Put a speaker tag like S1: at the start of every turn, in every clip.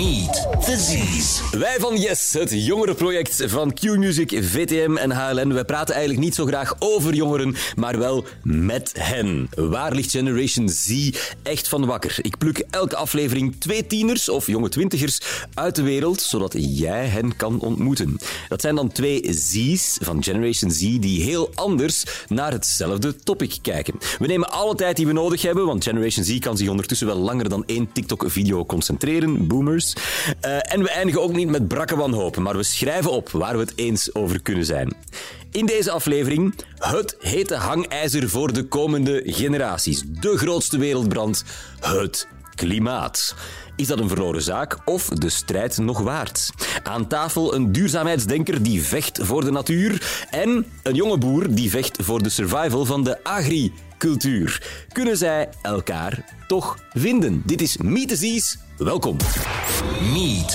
S1: Meet the.
S2: Wij van Yes, het jongerenproject van Q-Music, VTM en HLN. Wij praten eigenlijk niet zo graag over jongeren, maar wel met hen. Waar ligt Generation Z echt van wakker? Ik pluk elke aflevering twee tieners of jonge twintigers uit de wereld, zodat jij hen kan ontmoeten. Dat zijn dan twee Z's van Generation Z die heel anders naar hetzelfde topic kijken. We nemen alle tijd die we nodig hebben, want Generation Z kan zich ondertussen wel langer dan één TikTok-video concentreren. Boomers. Uh, en we eindigen ook niet met brakke wanhopen, maar we schrijven op waar we het eens over kunnen zijn. In deze aflevering het hete hangijzer voor de komende generaties. De grootste wereldbrand, het klimaat. Is dat een verloren zaak of de strijd nog waard? Aan tafel een duurzaamheidsdenker die vecht voor de natuur en een jonge boer die vecht voor de survival van de agricultuur. Kunnen zij elkaar toch vinden? Dit is Z's. Welkom.
S1: Meet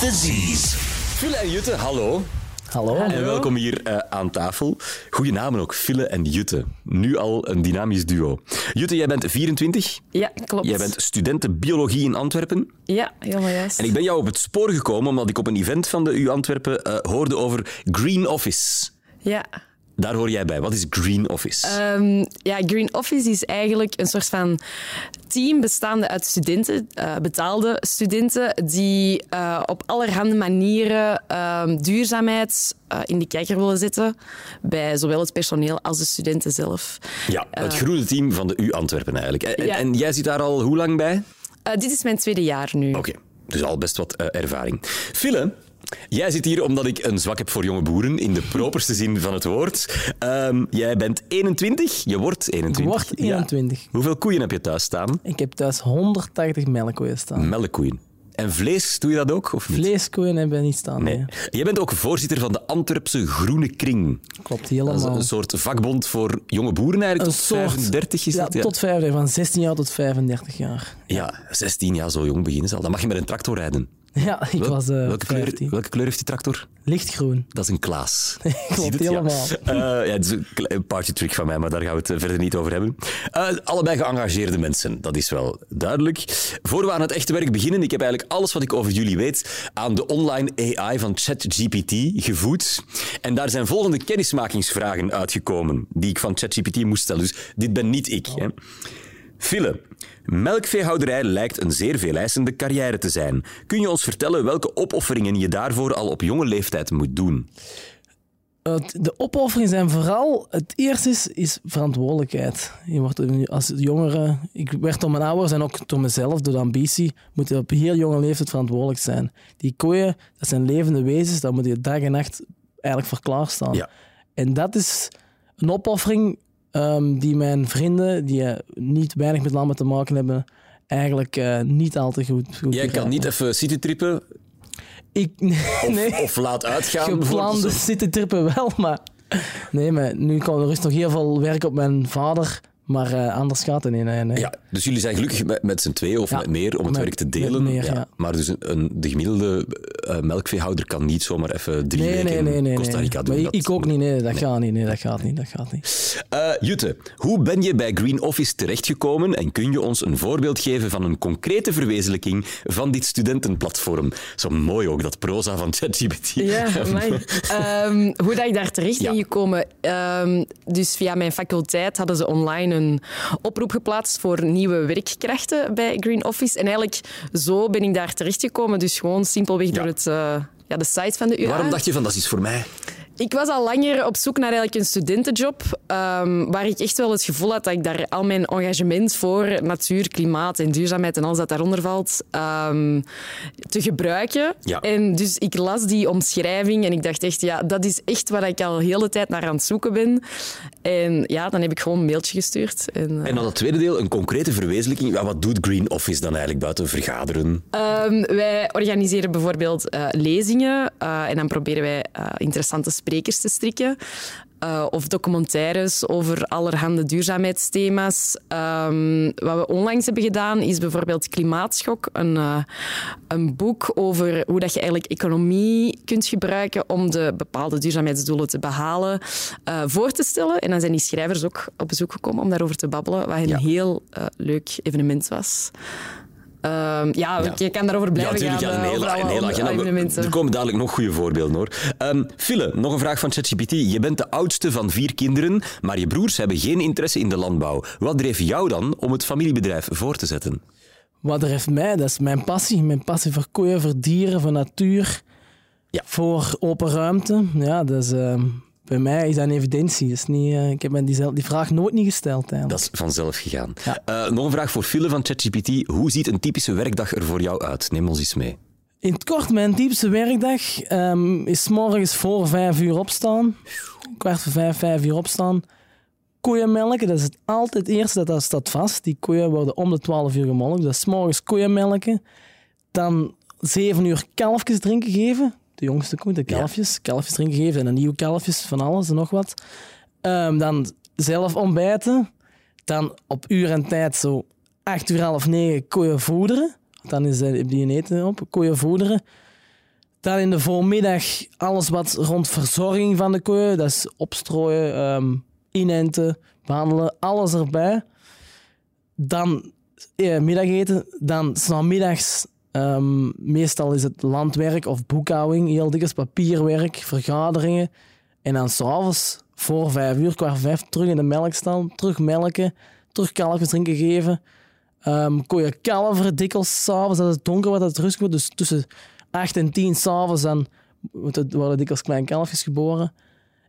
S1: the Z's.
S2: Fille en Jutte, hallo.
S3: Hallo.
S2: En welkom hier uh, aan tafel. Goeie namen ook, Fille en Jutte. Nu al een dynamisch duo. Jutte, jij bent 24.
S4: Ja, klopt.
S2: Jij bent studenten biologie in Antwerpen.
S4: Ja, helemaal juist.
S2: En ik ben jou op het spoor gekomen omdat ik op een event van de U Antwerpen uh, hoorde over Green Office.
S4: Ja.
S2: Daar hoor jij bij. Wat is Green Office?
S4: Um, ja, Green Office is eigenlijk een soort van team bestaande uit studenten, uh, betaalde studenten, die uh, op allerhande manieren uh, duurzaamheid in de kijker willen zetten bij zowel het personeel als de studenten zelf.
S2: Ja, het groene team van de U Antwerpen eigenlijk. En,
S4: Ja.
S2: en jij zit daar al hoe lang bij?
S4: dit is mijn tweede jaar nu.
S2: Oké, dus al best wat ervaring. Fille, jij zit hier omdat ik een zwak heb voor jonge boeren, in de properste zin van het woord. Um, jij bent 21, je wordt 21.
S3: Ik word 21.
S2: Ja. Hoeveel koeien heb je thuis staan?
S3: Ik heb thuis 180 melkkoeien staan.
S2: Melkkoeien. En vlees, doe je dat ook? Of niet?
S3: Vleeskoeien hebben we niet staan.
S2: Nee.
S3: nee.
S2: Jij bent ook voorzitter van de Antwerpse Groene Kring.
S3: Klopt, helemaal.
S2: Dat is een soort vakbond voor jonge boeren eigenlijk,
S3: Een
S2: tot
S3: soort-
S2: 35 is
S3: ja,
S2: dat? Ja.
S3: tot 35, van 16 jaar tot 35 jaar.
S2: ja, 16 jaar, zo jong beginnen ze al. Dan mag je met een tractor rijden.
S3: Ja, ik
S2: Wel-
S3: was eh
S2: welke, kleur,
S3: 15.
S2: welke kleur heeft die tractor?
S3: Lichtgroen.
S2: Dat is een Klaas.
S3: Klopt,
S2: het? Ja.
S3: helemaal.
S2: Eh, ja, het is een partytrick van mij, maar daar gaan we het eh, verder niet over hebben. Allebei geëngageerde mensen, dat is wel duidelijk. Voor we aan het echte werk beginnen, ik heb eigenlijk alles wat ik over jullie weet aan de online AI van ChatGPT gevoed. En daar zijn volgende kennismakingsvragen uitgekomen, die ik van ChatGPT moest stellen. Dus dit ben niet ik. Hè. Fille, melkveehouderij lijkt een zeer veeleisende carrière te zijn. Kun je ons vertellen welke opofferingen je daarvoor al op jonge leeftijd moet doen?
S3: De opofferingen zijn vooral, het eerste is, is verantwoordelijkheid. Je wordt als jongere, ik werd door mijn ouders en ook door mezelf, door de ambitie, moet je op heel jonge leeftijd verantwoordelijk zijn. Die koeien, dat zijn levende wezens, daar moet je dag en nacht eigenlijk voor klaarstaan.
S2: Ja.
S3: En dat is een opoffering ehm, die mijn vrienden, die eh, niet weinig met lammen te maken hebben, eigenlijk eh, niet al te goed, goed
S2: Jij kan niet even citytrippen
S3: Ik,
S2: of,
S3: nee.
S2: of laat uitgaan.
S3: Geplande
S2: bijvoorbeeld.
S3: zitten trippen wel, maar... Nee, maar nu kan er rust nog heel veel werk op mijn vader, maar eh, anders gaat het niet. Nee, nee.
S2: Ja, dus jullie zijn gelukkig met, met z'n tweeën of
S3: Ja,
S2: met meer om het
S3: met-
S2: werk te delen.
S3: meer, ja.
S2: Maar dus een, een- de gemiddelde eh, melkveehouder kan niet zomaar even drie
S3: nee,
S2: weken
S3: nee, nee,
S2: in. Costa. Rica doen.
S3: Maar
S2: Dat-
S3: ik ook niet, nee, dat gaat niet. Nee, dat gaat niet, dat gaat niet.
S2: Eh, Jutte, hoe ben je bij Green Office terechtgekomen en kun je ons een voorbeeld geven van een concrete verwezenlijking van dit studentenplatform? Zo mooi ook, dat proza van ChatGPT.
S4: Ja. Ehm, hoe dat ik daar terecht
S2: Ja.
S4: ben gekomen. Ehm, dus via mijn faculteit hadden ze online een oproep geplaatst voor nieuwe werkkrachten bij Green Office. En eigenlijk zo ben ik daar terecht gekomen. Dus gewoon simpelweg door het, eh, ja, de site van de UA.
S2: Waarom dacht je van, dat is iets voor mij?
S4: Ik was al langer op zoek naar eigenlijk een studentenjob, ehm, waar ik echt wel het gevoel had dat ik daar al mijn engagement voor natuur, klimaat en duurzaamheid en alles dat daaronder valt, ehm, te gebruiken.
S2: Ja.
S4: En dus ik las die omschrijving en ik dacht echt, ja, dat is echt waar ik al de hele tijd naar aan het zoeken ben. En ja, dan heb ik gewoon een mailtje gestuurd. En, eh,
S2: En dan het tweede deel, een concrete verwezenlijking. Wat doet Green Office dan eigenlijk buiten vergaderen?
S4: Ehm, wij organiseren bijvoorbeeld eh, lezingen eh, en dan proberen wij interessante sprekers te strikken. eh, of documentaires over allerhande duurzaamheidsthema's. Ehm, wat we onlangs hebben gedaan is bijvoorbeeld Klimaatschok, een, eh, een boek over hoe dat je eigenlijk economie kunt gebruiken om de bepaalde duurzaamheidsdoelen te behalen, eh, voor te stellen. En dan zijn die schrijvers ook op bezoek gekomen om daarover te babbelen, wat een
S2: Ja.
S4: heel leuk evenement was. Ehm, ja,
S2: Ja.
S4: je kan daarover
S2: Ja,
S4: blijven
S2: natuurlijk.
S4: gaan.
S2: Ja, een
S4: eh,
S2: hele, een hele agenda. Er komen dadelijk nog goede voorbeelden hoor. Ehm Fille, nog een vraag van ChatGPT. Je bent de oudste van vier kinderen, maar je broers hebben geen interesse in de landbouw. Wat dreef jou dan om het familiebedrijf voor te zetten?
S3: Wat drijft mij, dat is mijn passie. Mijn passie voor koeien, voor dieren, voor natuur.
S2: Ja.
S3: Voor open ruimte. Ja, dat is, eh, bij mij is dat een evidentie. Dat is niet, eh, ik heb me die, die vraag nooit niet gesteld. Eigenlijk.
S2: Dat is vanzelf gegaan.
S3: Ja.
S2: Eh, nog een vraag voor Fille van ChatGPT. Hoe ziet een typische werkdag er voor jou uit? Neem ons eens mee.
S3: In het kort, mijn typische werkdag ehm, is morgens voor vijf uur opstaan. Kwart voor vijf, vijf uur opstaan. Koeien melken, dat is het altijd het eerste, dat, dat staat vast. Die koeien worden om de 12 uur gemolken. Dus 's morgens koeien melken. Dan zeven uur kalfjes drinken geven. De jongste koe, de kalfjes. Kalfjes drinken geven en dan nieuwe kalfjes, van alles en nog wat. Ehm, dan zelf ontbijten. Dan op uur en tijd, zo acht uur, half negen, koeien voederen. Dan is eh, die een eten op, koeien voederen. Dan in de voormiddag alles wat rond verzorging van de koeien. Dat is opstrooien, ehm, inenten, behandelen, alles erbij. Dan eh, middageten. Dan s'namiddags, ehm meestal is het landwerk of boekhouding. Heel dikwijls papierwerk, vergaderingen. En dan s'avonds voor vijf uur, voor vijf, terug in de melkstal. Terug melken, terug kalfjes drinken geven. Ehm koeien kalveren dikwijls s'avonds als het donker wordt, dat het rustig wordt. Dus tussen 8 en 10 s'avonds worden dikwijls kleine kalfjes geboren.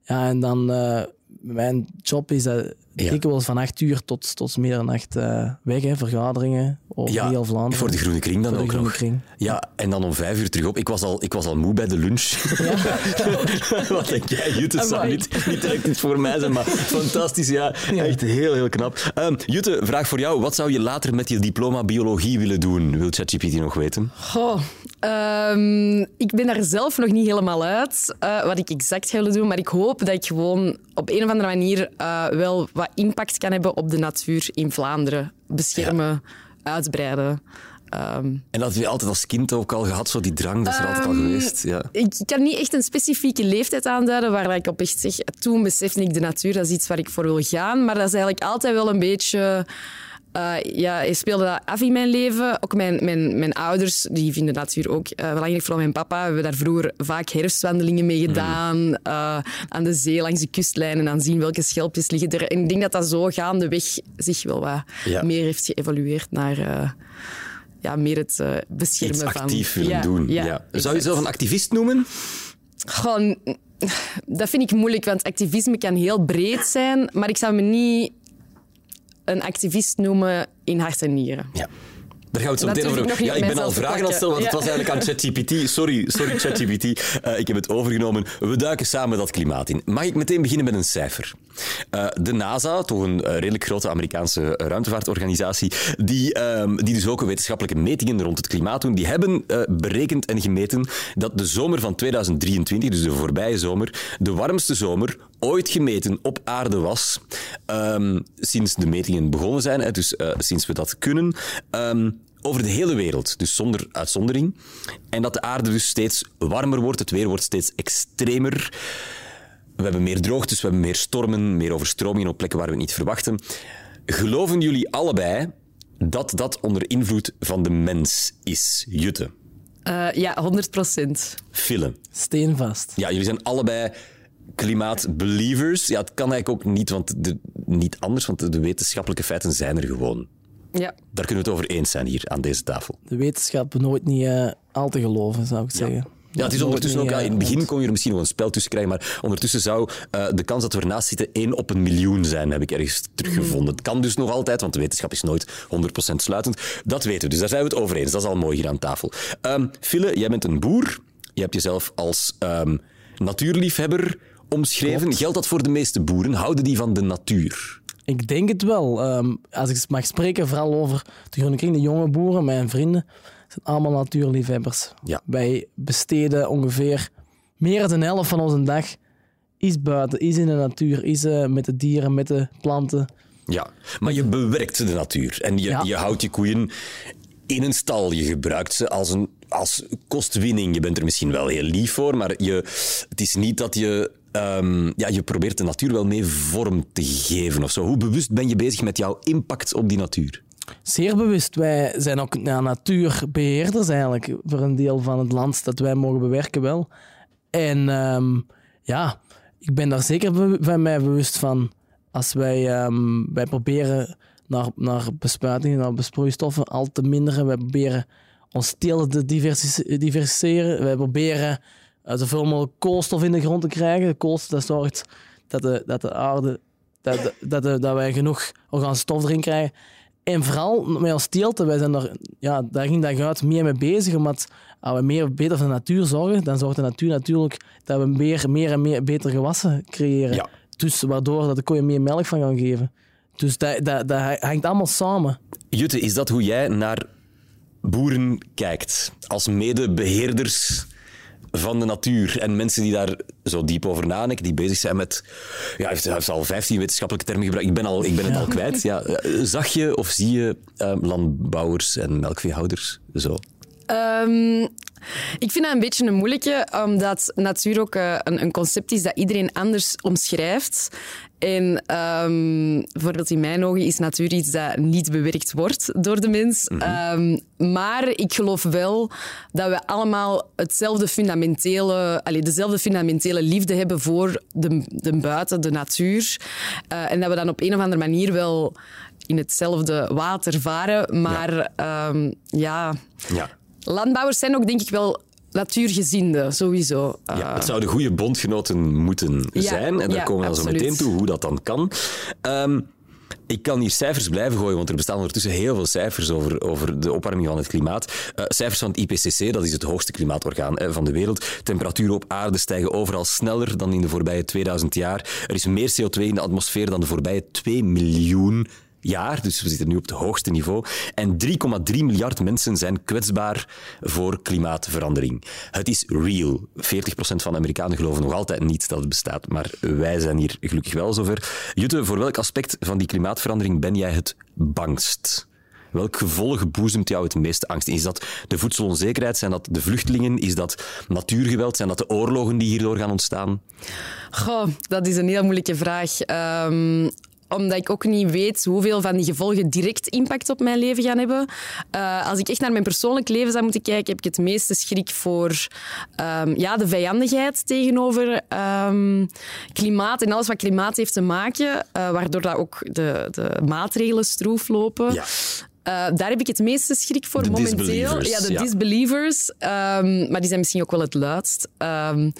S3: Ja, en dan eh, mijn job is dat
S2: Ja.
S3: dikwijls van 8 uur tot, tot middernacht eh weg, hè, vergaderingen over heel Vlaanderen.
S2: voor de Groene Kring dan
S3: Voor de
S2: ook
S3: Groene
S2: nog.
S3: Kring.
S2: Ja, en dan om vijf uur terug op. Ik was al, ik was al moe bij de lunch. Wat denk jij, Jutta? Het zou
S3: Amai.
S2: niet, niet direct iets voor mij zijn, maar fantastisch. Ja, echt heel, heel knap. Ehm Jutta, vraag voor jou. Wat zou je later met je diploma biologie willen doen? Wil ChatGPT nog weten?
S4: Goh, ehm, ik ben daar zelf nog niet helemaal uit eh, wat ik exact ga willen doen. Maar ik hoop dat ik gewoon op een of andere manier eh, wel wat impact kan hebben op de natuur in Vlaanderen. Beschermen, uitbreiden. Ehm,
S2: En dat heb je altijd als kind ook al gehad, zo die drang, dat is er altijd al
S4: Ehm,
S2: geweest. Ja.
S4: ik kan niet echt een specifieke leeftijd aanduiden waar ik op echt zeg, toen besefte ik de natuur, dat is iets waar ik voor wil gaan. Maar dat is eigenlijk altijd wel een beetje... eh, ja, ik speelde dat af in mijn leven. Ook mijn, mijn, mijn ouders die vinden de natuur ook eh, belangrijk. Vooral mijn papa. We hebben daar vroeger vaak herfstwandelingen mee gedaan. eh, aan de zee, langs de kustlijn. En dan zien welke schelpjes liggen er. En ik denk dat dat zo gaandeweg zich wel wat
S2: Ja.
S4: meer heeft geëvolueerd naar... ja, meer het beschermen
S2: Iets
S4: van...
S2: actief willen
S4: Ja,
S2: doen.
S4: ja.
S2: Zou je jezelf een activist noemen?
S4: Gewoon, dat vind ik moeilijk, want activisme kan heel breed zijn, maar ik zou me niet een activist noemen in hart en nieren.
S2: Ja. Daar gaan we het zo meteen over Ja, ik ben al vragen aan het stellen, want het was eigenlijk aan ChatGPT. Sorry, sorry ChatGPT. Eh, ik heb het overgenomen. We duiken samen dat klimaat in. Mag ik meteen beginnen met een cijfer? Eh, de NASA, toch een eh, redelijk grote Amerikaanse ruimtevaartorganisatie, die, ehm, die dus ook wetenschappelijke metingen rond het klimaat doen, die hebben berekend en gemeten dat de zomer van 2023, dus de voorbije zomer, de warmste zomer ooit gemeten op aarde was. Ehm, sinds de metingen begonnen zijn, hè, dus eh, sinds we dat kunnen. Ehm, over de hele wereld, dus zonder uitzondering. En dat de aarde dus steeds warmer wordt, het weer wordt steeds extremer. We hebben meer droogtes, we hebben meer stormen, meer overstromingen op plekken waar we het niet verwachten. Geloven jullie allebei dat dat onder invloed van de mens is? Jutte,
S4: Eh, ja, 100 procent.
S2: Fille.
S3: Steenvast.
S2: Ja, jullie zijn allebei klimaatbelievers. Ja, het kan eigenlijk ook niet, want de, niet anders, want de wetenschappelijke feiten zijn er gewoon.
S4: Ja.
S2: Daar kunnen we het over eens zijn hier aan deze tafel.
S3: De wetenschap nooit niet eh, al te geloven, zou ik zeggen.
S2: Ja, het is ondertussen ook, ja,
S3: eh,
S2: in het begin kon je er misschien nog een spel tussen krijgen, maar ondertussen zou eh, de kans dat we ernaast zitten 1 op een miljoen zijn, heb ik ergens teruggevonden. Het kan dus nog altijd, want de wetenschap is nooit 100% sluitend. Dat weten we, dus daar zijn we het over eens. Dat is al mooi hier aan tafel. Ehm Fille, jij bent een boer. Je hebt jezelf als ehm, natuurliefhebber omschreven. Geldt dat voor de meeste boeren? Houden die van de natuur?
S3: Ik denk het wel. Ehm, als ik mag spreken, vooral over de Groene Kring, de jonge boeren, mijn vrienden, zijn allemaal natuurliefhebbers.
S2: Ja.
S3: Wij besteden ongeveer meer dan de helft van onze dag is buiten, is in de natuur, is eh, met de dieren, met de planten.
S2: Ja, maar je bewerkt de natuur en je,
S3: Ja.
S2: je houdt je koeien in een stal. Je gebruikt ze als, een, als kostwinning. Je bent er misschien wel heel lief voor, maar je, het is niet dat je... ehm, ja, je probeert de natuur wel mee vorm te geven of zo. Hoe bewust ben je bezig met jouw impact op die natuur?
S3: Zeer bewust. Wij zijn ook ja, natuurbeheerders eigenlijk voor een deel van het land dat wij mogen bewerken wel. En ehm, ja, ik ben daar zeker van mij bewust van. Als wij, ehm, wij proberen naar, naar bespuitingen, naar besproeistoffen al te minderen. Wij proberen ons telen te diversi-. Wij proberen zoveel mogelijk koolstof in de grond te krijgen. Koolstof dat zorgt dat de, dat de aarde, dat, dat, dat, de- dat wij genoeg organische stof erin krijgen. En vooral met ons teelten, wij zijn daar ja, dag in dag uit meer mee bezig. Omdat als we meer beter voor de natuur zorgen, dan zorgt de natuur natuurlijk dat we meer, meer en meer betere gewassen creëren.
S2: Ja.
S3: Dus waardoor dat de koeien meer melk van gaan geven. Dus dat, dat, dat hangt allemaal samen.
S2: Jutte, is dat hoe jij naar boeren kijkt? Als medebeheerders van de natuur en mensen die daar zo diep over nadenken, die bezig zijn met... Ja, hij heeft, hij heeft al 15 wetenschappelijke termen gebruikt. Ik ben, al, ik ben het al kwijt. Ja. Eh, Zag je of zie je eh, landbouwers en melkveehouders zo?
S4: Ehm, ik vind dat een beetje een moeilijke, omdat natuur ook eh, een, een concept is dat iedereen anders omschrijft. En ehm, bijvoorbeeld in mijn ogen is natuur iets dat niet bewerkt wordt door de mens. Ehm, maar ik geloof wel dat we allemaal hetzelfde fundamentele, allee, dezelfde fundamentele liefde hebben voor de, de buiten, de natuur. Eh, en dat we dan op een of andere manier wel in hetzelfde water varen. Maar ehm, ja,
S2: Ja.
S4: Landbouwers zijn ook denk ik wel natuurgezinden, sowieso.
S2: Ja,
S4: Eh,
S2: het zouden goede bondgenoten moeten
S4: Ja,
S2: zijn. En daar
S4: ja,
S2: komen we dan zo meteen toe hoe dat dan kan. Ehm, ik kan hier cijfers blijven gooien, want er bestaan ondertussen heel veel cijfers over, over de opwarming van het klimaat. Eh, cijfers van het IPCC, dat is het hoogste klimaatorgaan eh, van de wereld. Temperaturen op aarde stijgen overal sneller dan in de voorbije 2000 jaar. Er is meer CO2 in de atmosfeer dan de voorbije 2 miljoen jaar. Dus we zitten nu op het hoogste niveau. En 3,3 miljard mensen zijn kwetsbaar voor klimaatverandering. Het is real. 40% van de Amerikanen geloven nog altijd niet dat het bestaat. Maar wij zijn hier gelukkig wel zover. Jutte, voor welk aspect van die klimaatverandering ben jij het bangst? Welk gevolg boezemt jou het meeste angst? Is dat de voedselonzekerheid? Zijn dat de vluchtelingen? Is dat natuurgeweld? Zijn dat de oorlogen die hierdoor gaan ontstaan?
S4: Goh, dat is een heel moeilijke vraag. Ehm, omdat ik ook niet weet hoeveel van die gevolgen direct impact op mijn leven gaan hebben. Eh, als ik echt naar mijn persoonlijk leven zou moeten kijken, heb ik het meeste schrik voor ehm, ja, de vijandigheid tegenover ehm, klimaat en alles wat klimaat heeft te maken, eh, waardoor dat ook de, de maatregelen stroef lopen.
S2: Ja.
S4: Eh, daar heb ik het meeste schrik voor
S2: De
S4: momenteel. Ja, de
S2: ja.
S4: disbelievers. Ehm, maar die zijn misschien ook wel het luidst. Ehm,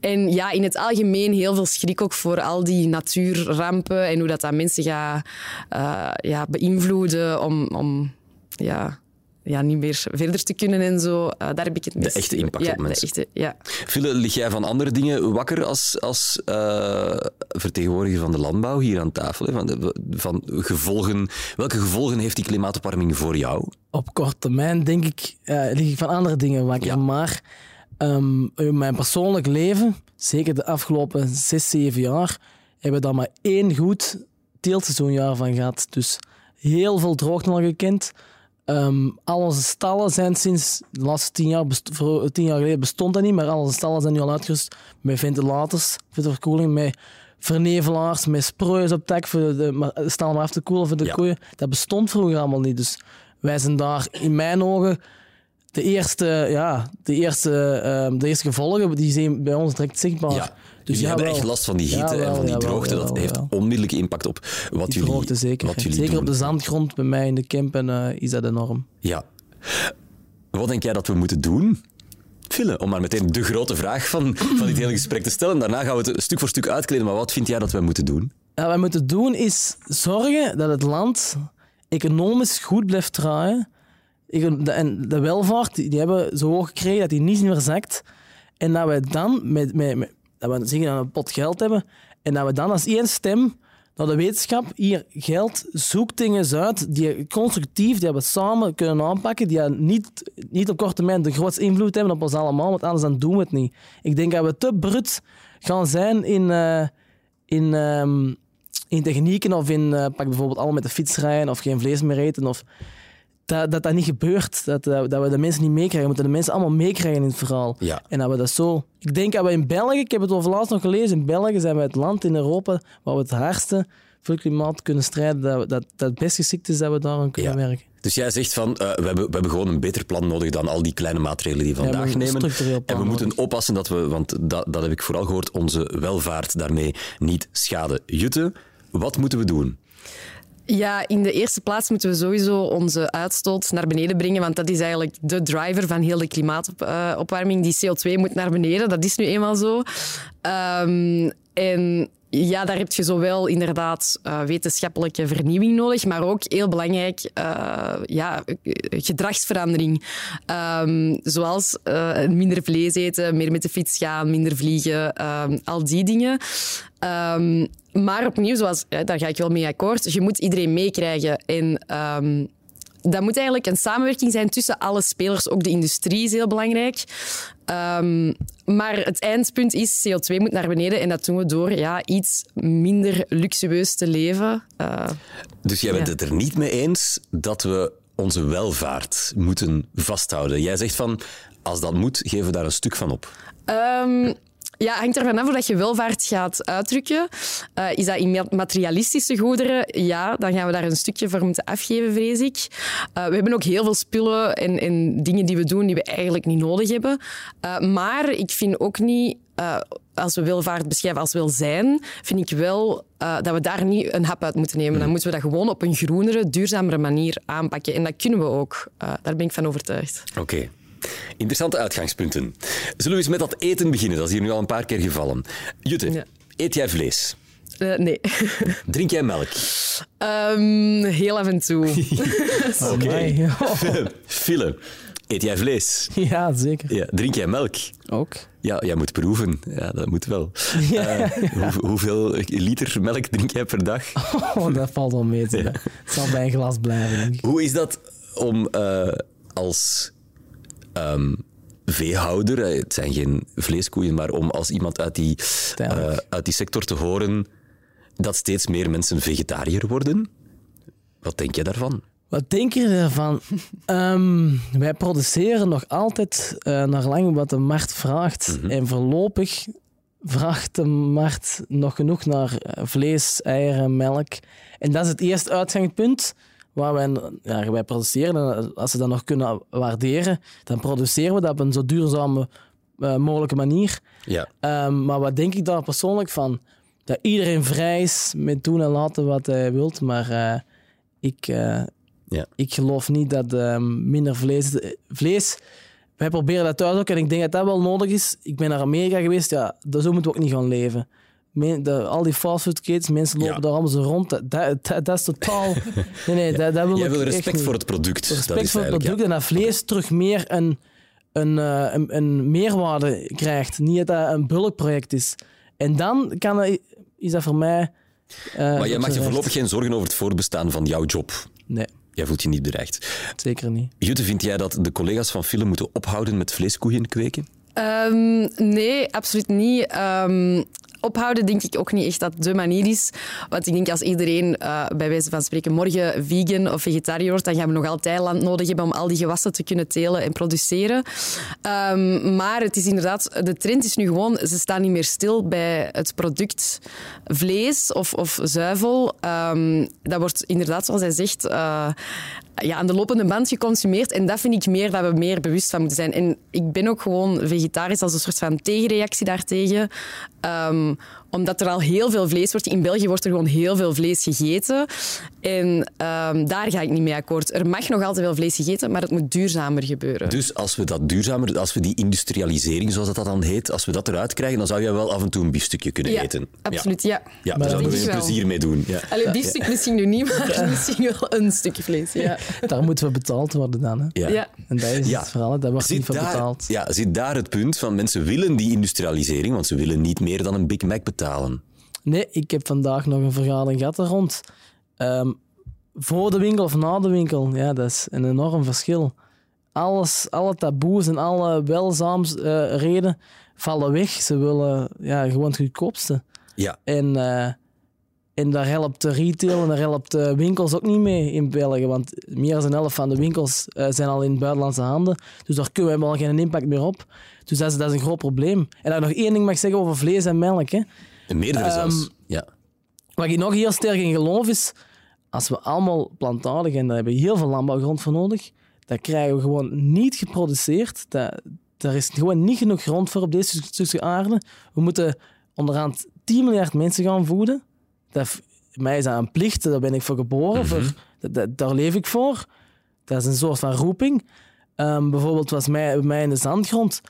S4: en ja, in het algemeen heel veel schrik ook voor al die natuurrampen en hoe dat, dat mensen gaat eh, ja, beïnvloeden om, om ja, ja, niet meer verder te kunnen en zo. Eh, daar heb ik het meeste
S2: echte impact
S4: ja,
S2: op mensen.
S4: De echte, ja.
S2: Phille, lig jij van andere dingen wakker als, als eh, vertegenwoordiger van de landbouw hier aan tafel? Hè? Van, de, van gevolgen, welke gevolgen heeft die klimaatopwarming voor jou?
S3: Op korte termijn denk ik, eh, lig ik van andere dingen wakker.
S2: Ja.
S3: Maar ehm, in mijn persoonlijk leven, zeker de afgelopen zes, zeven jaar, hebben we daar maar één goed teeltseizoenjaar van gehad. Dus heel veel droogte al gekend. Ehm, al onze stallen zijn sinds de laatste tien jaar, voor, tien jaar geleden bestond dat niet, maar al onze stallen zijn nu al uitgerust met ventilators verkoeling, met vernevelaars, met sproeiers op dak voor de stallen maar af te koelen voor de
S2: Ja.
S3: koeien. Dat bestond vroeger allemaal niet. Dus wij zijn daar in mijn ogen de eerste, ja, de eerste, ehm, de eerste gevolgen, die zijn bij ons direct zichtbaar.
S2: Ja.
S3: Dus
S2: jullie hebben echt last van die hitte en van die droogte. dat heeft
S3: jawel.
S2: onmiddellijke impact op wat
S3: Die
S2: jullie,
S3: zeker.
S2: wat jullie
S3: zeker
S2: doen.
S3: op de zandgrond bij mij in de camp en, eh, is dat enorm.
S2: Ja. Wat denk jij dat we moeten doen? Phille, om maar meteen de grote vraag van, van dit hele gesprek te stellen. Daarna gaan we het stuk voor stuk uitkleden. Maar wat vind jij dat we moeten doen?
S3: Wat wij moeten doen is zorgen dat het land economisch goed blijft draaien. En de welvaart, die hebben zo hoog gekregen dat die niet meer zakt. En dat we dan, met, met, met- dat we zeggen dat een pot geld hebben, en dat we dan als één stem naar de wetenschap hier geld, zoek dingen uit die constructief, die we samen kunnen aanpakken, die niet, niet op korte termijn de grootste invloed hebben op ons allemaal, want anders dan doen we het niet. Ik denk dat we te brut gaan zijn in, eh, in, ehm, in technieken of in, eh, pak bijvoorbeeld allemaal met de fiets rijden of geen vlees meer eten. Of, dat, dat dat niet gebeurt. Dat, dat we de mensen niet meekrijgen. We moeten de mensen allemaal meekrijgen in het verhaal.
S2: Ja.
S3: En dat we dat zo... Ik denk dat we in België, ik heb het over laatst nog gelezen, in België zijn we het land in Europa waar we het hardste voor het klimaat kunnen strijden. Dat, dat, dat het best geschikt is dat we daar aan kunnen
S2: Ja.
S3: werken.
S2: Dus jij zegt van, eh, we, hebben, we hebben gewoon een beter plan nodig dan al die kleine maatregelen die
S3: Ja,
S2: vandaag nemen. En we moeten oppassen dat we, want dat, dat heb ik vooral gehoord, onze welvaart daarmee niet schaden. Jutte, wat moeten we doen?
S4: Ja, in de eerste plaats moeten we sowieso onze uitstoot naar beneden brengen, want dat is eigenlijk de driver van heel de klimaatopwarming. Die CO2 moet naar beneden, dat is nu eenmaal zo. Ehm, en ja, daar heb je zowel inderdaad eh, wetenschappelijke vernieuwing nodig, maar ook heel belangrijk eh, ja, gedragsverandering. Ehm, zoals eh, minder vlees eten, meer met de fiets gaan, minder vliegen, ehm, al die dingen. Maar opnieuw, zoals, ja, daar ga ik wel mee akkoord, je moet iedereen meekrijgen. En ehm, dat moet eigenlijk een samenwerking zijn tussen alle spelers. Ook de industrie is heel belangrijk. Ehm, maar het eindpunt is, CO2 moet naar beneden. En dat doen we door ja, iets minder luxueus te leven. Eh,
S2: Dus jij bent
S4: Ja.
S2: het er niet mee eens dat we onze welvaart moeten vasthouden. Jij zegt van, als dat moet, geven we daar een stuk van op.
S4: Ehm, ja, hangt ervan af hoe dat je welvaart gaat uitdrukken. Eh, is dat in ma- materialistische goederen? Ja, dan gaan we daar een stukje voor moeten afgeven, vrees ik. Eh, we hebben ook heel veel spullen en, en dingen die we doen die we eigenlijk niet nodig hebben. Eh, maar ik vind ook niet, als we welvaart beschrijven als welzijn, vind ik wel dat we daar niet een hap uit moeten nemen. Dan moeten we dat gewoon op een groenere, duurzamere manier aanpakken. En dat kunnen we ook. Daar ben ik van overtuigd.
S2: Oké. Interessante uitgangspunten. Zullen we eens met dat eten beginnen? Dat is hier nu al een paar keer gevallen. Jutte,
S4: Ja.
S2: eet jij vlees?
S4: Eh, nee.
S2: Drink jij melk?
S4: Ehm, heel af en toe.
S3: Amai.
S2: Fille, eet jij vlees?
S3: Ja, zeker.
S2: Ja. Drink jij melk?
S3: Ook.
S2: Ja, jij moet proeven. Ja, dat moet wel. Eh, hoe- hoeveel liter melk drink jij per dag?
S3: Oh, dat valt wel mee. Het zal bij een glas blijven, denk ik.
S2: Hoe is dat om eh, als ehm, veehouder, eh, het zijn geen vleeskoeien, maar om als iemand uit die, eh, uit die sector te horen dat steeds meer mensen vegetariër worden? Wat denk je daarvan?
S3: Wat denk je ervan? Ehm, wij produceren nog altijd eh, naar lang wat de markt vraagt. En voorlopig vraagt de markt nog genoeg naar eh, vlees, eieren, melk. En dat is het eerste uitgangspunt waar wij, ja, wij produceren. En als ze dat nog kunnen waarderen, dan produceren we dat op een zo duurzame eh, mogelijke manier.
S2: Ja.
S3: Ehm, maar wat denk ik daar persoonlijk van? Dat iedereen vrij is met doen en laten wat hij wilt, maar eh, ik, eh,
S2: Ja.
S3: ik geloof niet dat ehm, minder vlees... Vlees, wij proberen dat thuis ook en ik denk dat dat wel nodig is. Ik ben naar Amerika geweest, ja, zo moeten we ook niet gaan leven. Men- de- al die fastfoodketens, mensen lopen
S2: Ja.
S3: daar allemaal zo rond. Dat, dat, is totaal... Nee, nee, dat, dat wil
S2: Jij wil respect
S3: niet.
S2: voor het product. dat
S3: Respect
S2: is
S3: voor het product en dat vlees terug meer een, een, eh, een, een meerwaarde krijgt. Niet dat dat een bulkproject is. En dan kan dat, is dat voor mij... eh,
S2: ja. Maar jij
S3: op
S2: maakt je voorlopig geen zorgen over het voortbestaan van jouw job.
S3: Nee,
S2: Jij voelt je niet bedreigd.
S3: zeker niet.
S2: Jutte, vind jij dat de collega's van Film moeten ophouden met vleeskoeien kweken?
S4: Ehm, nee, absoluut niet. Ehm, ophouden denk ik ook niet echt dat de manier is. Want ik denk als iedereen eh, bij wijze van spreken morgen vegan of vegetariër wordt, dan gaan we nog altijd land nodig hebben om al die gewassen te kunnen telen en produceren. Ehm, maar het is inderdaad, de trend is nu gewoon, ze staan niet meer stil bij het product vlees of, of zuivel. Ehm, dat wordt inderdaad, zoals hij zegt, eh, ja, aan de lopende band geconsumeerd. En dat vind ik meer dat we meer bewust van moeten zijn. En ik ben ook gewoon vegetarisch als een soort van tegenreactie daartegen. Ehm, omdat er al heel veel vlees wordt. In België wordt er gewoon heel veel vlees gegeten. En ehm, daar ga ik niet mee akkoord. Er mag nog altijd wel vlees gegeten, maar het moet duurzamer gebeuren.
S2: Dus als we dat duurzamer, als we die industrialisering, zoals dat, dat dan heet, als we dat eruit krijgen, dan zou jij wel af en toe een biefstukje kunnen
S4: ja,
S2: eten.
S4: absoluut, ja.
S2: Ja, ja
S3: Maar
S2: daar zouden we een plezier mee doen. Ja.
S4: Allee, biefstuk misschien nu niet, maar misschien wel een stukje vlees. Ja.
S3: Daar moeten we betaald worden dan. Hè.
S2: Ja.
S4: Ja.
S3: En dat is
S2: Ja.
S3: het verhaal, hè. daar wordt niet
S2: daar,
S3: betaald.
S2: ja, zit daar het punt van mensen willen die industrialisering, want ze willen niet meer dan een Big Mac betalen.
S3: Nee, ik heb vandaag nog een vergadering gehad er rond. Ehm, voor de winkel of na de winkel, ja, dat is een enorm verschil. alles, alle taboes en alle welzaamsreden vallen weg. Ze willen ja, gewoon het goedkoopste.
S2: Ja.
S3: En, eh, en daar helpt de retail en daar helpt de winkels ook niet mee in België. Want meer dan de helft van de winkels eh, zijn al in buitenlandse handen. Dus daar kunnen we helemaal geen impact meer op. Dus dat is, dat is een groot probleem. En dat nog één ding mag zeggen over vlees en melk. Hè.
S2: En meerdere
S3: Ehm,
S2: zelfs. Ja.
S3: Waar ik nog heel sterk in geloof is, als we allemaal plantaardig, en daar hebben we heel veel landbouwgrond voor nodig, dat krijgen we gewoon niet geproduceerd. Dat, er is gewoon niet genoeg grond voor op deze stukje aarde. We moeten onderhand 10 miljard mensen gaan voeden. Dat, mij is dat een plicht, daar ben ik voor geboren, voor, dat, dat- daar leef ik voor. Dat is een soort van roeping. Ehm, bijvoorbeeld was mij, mij in de zandgrond,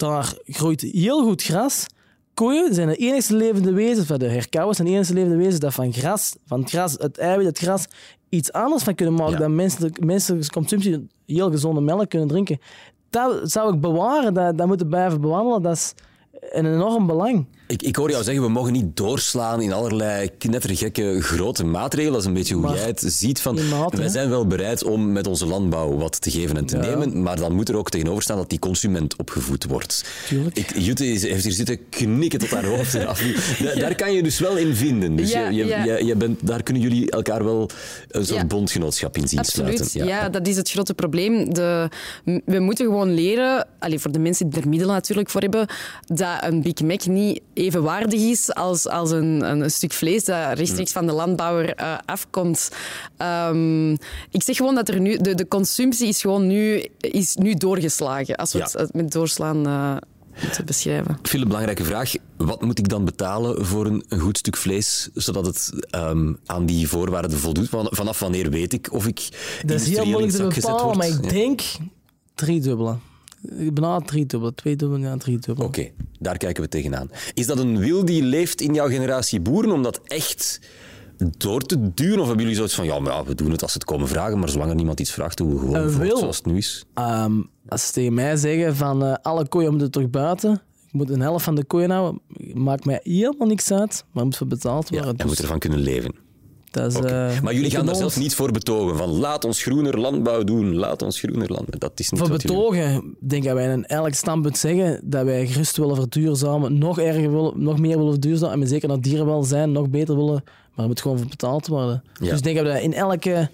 S3: daar groeit heel goed gras. Koeien zijn de enige levende wezens, van de herkauwers zijn de enige levende wezens dat van gras, van het gras, het eiwit, het gras, iets anders van kunnen maken
S2: Ja.
S3: dan menselijk, menselijke consumptie heel gezonde melk kunnen drinken. Dat zou ik bewaren, dat, dat moeten blijven bewandelen. Dat is een enorm belang.
S2: Ik, ik hoor jou zeggen, we mogen niet doorslaan in allerlei knettergekke grote maatregelen. Dat is een beetje hoe
S3: Maar
S2: jij het ziet. Van, wij zijn wel bereid om met onze landbouw wat te geven en te nemen, maar dan moet er ook tegenover staan dat die consument opgevoed wordt.
S3: Tuurlijk.
S2: Ik, Jutta is- heeft hier zitten knikken tot haar hoofd. Da- daar kan je dus wel in vinden. Dus
S4: Ja,
S2: je, je,
S4: ja.
S2: je- je bent, daar kunnen jullie elkaar wel een soort
S4: Ja.
S2: bondgenootschap in zien
S4: Absoluut.
S2: sluiten.
S4: Ja. dat is het grote probleem. De, we moeten gewoon leren, allee, voor de mensen die er middelen natuurlijk voor hebben, dat een Big Mac niet evenwaardig is als, als een, een, een stuk vlees dat rechtstreeks van de landbouwer eh, afkomt. Ehm, ik zeg gewoon dat er nu, de, de consumptie is gewoon nu, is nu doorgeslagen, als we
S2: Ja.
S4: het met doorslaan eh, moeten beschrijven.
S2: Veel belangrijke vraag. Wat moet ik dan betalen voor een, een goed stuk vlees, zodat het ehm, aan die voorwaarden voldoet? Van- Vanaf wanneer weet ik of ik
S3: Dat is heel moeilijk
S2: het
S3: te bepalen,
S2: word?
S3: maar ik
S2: Ja.
S3: denk driedubbele. Bijna driedubbele, tweedubbele, ja, driedubbele.
S2: Oké, daar kijken we tegenaan. Is dat een wil die leeft in jouw generatie boeren om dat echt door te duwen? Of hebben jullie zoiets van, ja, maar ja, we doen het als ze het komen vragen, maar zolang er niemand iets vraagt, doen we gewoon voort zoals het nu is?
S3: Ehm, als ze tegen mij zeggen van eh, alle koeien moeten terug buiten, ik moet een helft van de koeien houden, maakt mij helemaal niks uit, maar moet voor betaald
S2: Ja,
S3: worden.
S2: en moet
S3: Dus
S2: ervan kunnen leven.
S3: Dat is, eh,
S2: maar jullie gaan daar zelf niet voor betogen, van laat ons groener landbouw doen, laat ons groener landbouw. Dat is niet
S3: Voor
S2: wat jullie-
S3: betogen denk ik dat wij in elk standpunt zeggen dat wij gerust willen verduurzamen, nog erger willen, nog meer willen verduurzamen en zeker naar dierenwelzijn nog beter willen, maar er moet gewoon voor betaald worden.
S2: Ja.
S3: Dus ik denk dat we dat in elke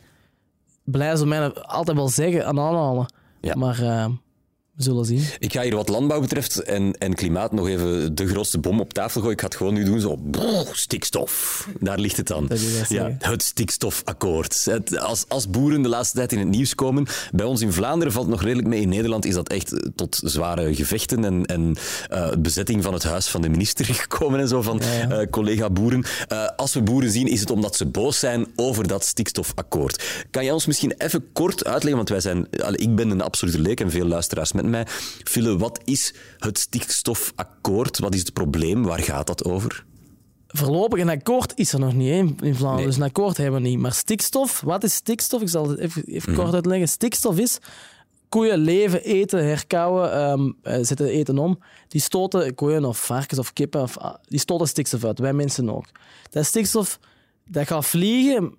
S3: beleidsdomein altijd wel zeggen en aanhalen.
S2: Ja.
S3: Maar eh, we zullen zien.
S2: Ik ga hier wat landbouw betreft en, en klimaat nog even de grootste bom op tafel gooien. Ik ga het gewoon nu doen zo. brrr, stikstof. Daar ligt het dan. Ja, het stikstofakkoord. Het, als, als boeren de laatste tijd in het nieuws komen, bij ons in Vlaanderen valt het nog redelijk mee. In Nederland is dat echt eh, tot zware gevechten en, en eh, bezetting van het huis van de minister gekomen en zo van eh, collega-boeren. Eh, als we boeren zien, is het omdat ze boos zijn over dat stikstofakkoord. Kan jij ons misschien even kort uitleggen, want wij zijn, ik ben een absolute leek en veel luisteraars met mij. Fille, wat is het stikstofakkoord? Wat is het probleem? Waar gaat dat over?
S3: Voorlopig een akkoord is er nog niet in in Vlaanderen,
S2: Nee.
S3: dus een akkoord hebben we niet. Maar stikstof, wat is stikstof? Ik zal het even, even
S2: Mhm.
S3: kort uitleggen. Stikstof is koeien leven, eten, herkauwen, eh, zetten eten om. Die stoten, koeien of varkens of kippen, of, die stoten stikstof uit. Wij mensen ook. Dat stikstof, dat gaat vliegen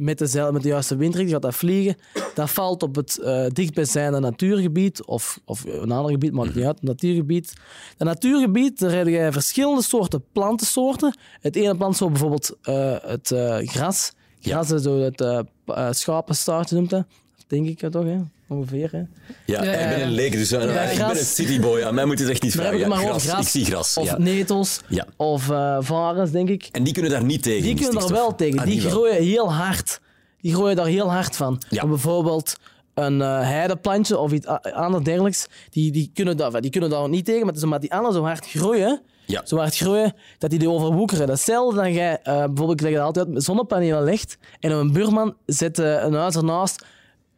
S3: met de, zeil- met de juiste windrichting, gaat dat vliegen. Dat valt op het eh dichtbijzijnde natuurgebied of, of een ander gebied, maakt niet uit, een natuurgebied. Dat natuurgebied, daar heb je verschillende soorten plantensoorten. Het ene plantsoort bijvoorbeeld eh, het eh, gras. Gras is zo het uh, schapenstaartje noemt dat. Denk ik toch, hè? Ongeveer. Hè?
S2: Ja, ik ben een leek, dus
S3: Ja,
S2: ik
S3: gras.
S2: ben een cityboy. Aan mij moet je het echt niet vragen.
S3: maar gras.
S2: Ik zie gras.
S3: Of
S2: ja.
S3: netels.
S2: Ja.
S3: Of eh varens, denk ik.
S2: En die kunnen daar niet tegen.
S3: Die kunnen daar wel tegen.
S2: Ah,
S3: die
S2: wel.
S3: groeien heel hard. Die groeien daar heel hard van. Bijvoorbeeld een eh, heideplantje of iets anders dergelijks, die, die, kunnen daar, die kunnen daar niet tegen, maar het is omdat die anderen zo hard groeien,
S2: Ja.
S3: zo hard groeien, dat die die overwoekeren. Datzelfde dan jij, eh, bijvoorbeeld, ik leg het altijd uit, zonnepanelen legt en een buurman zet eh, een huis ernaast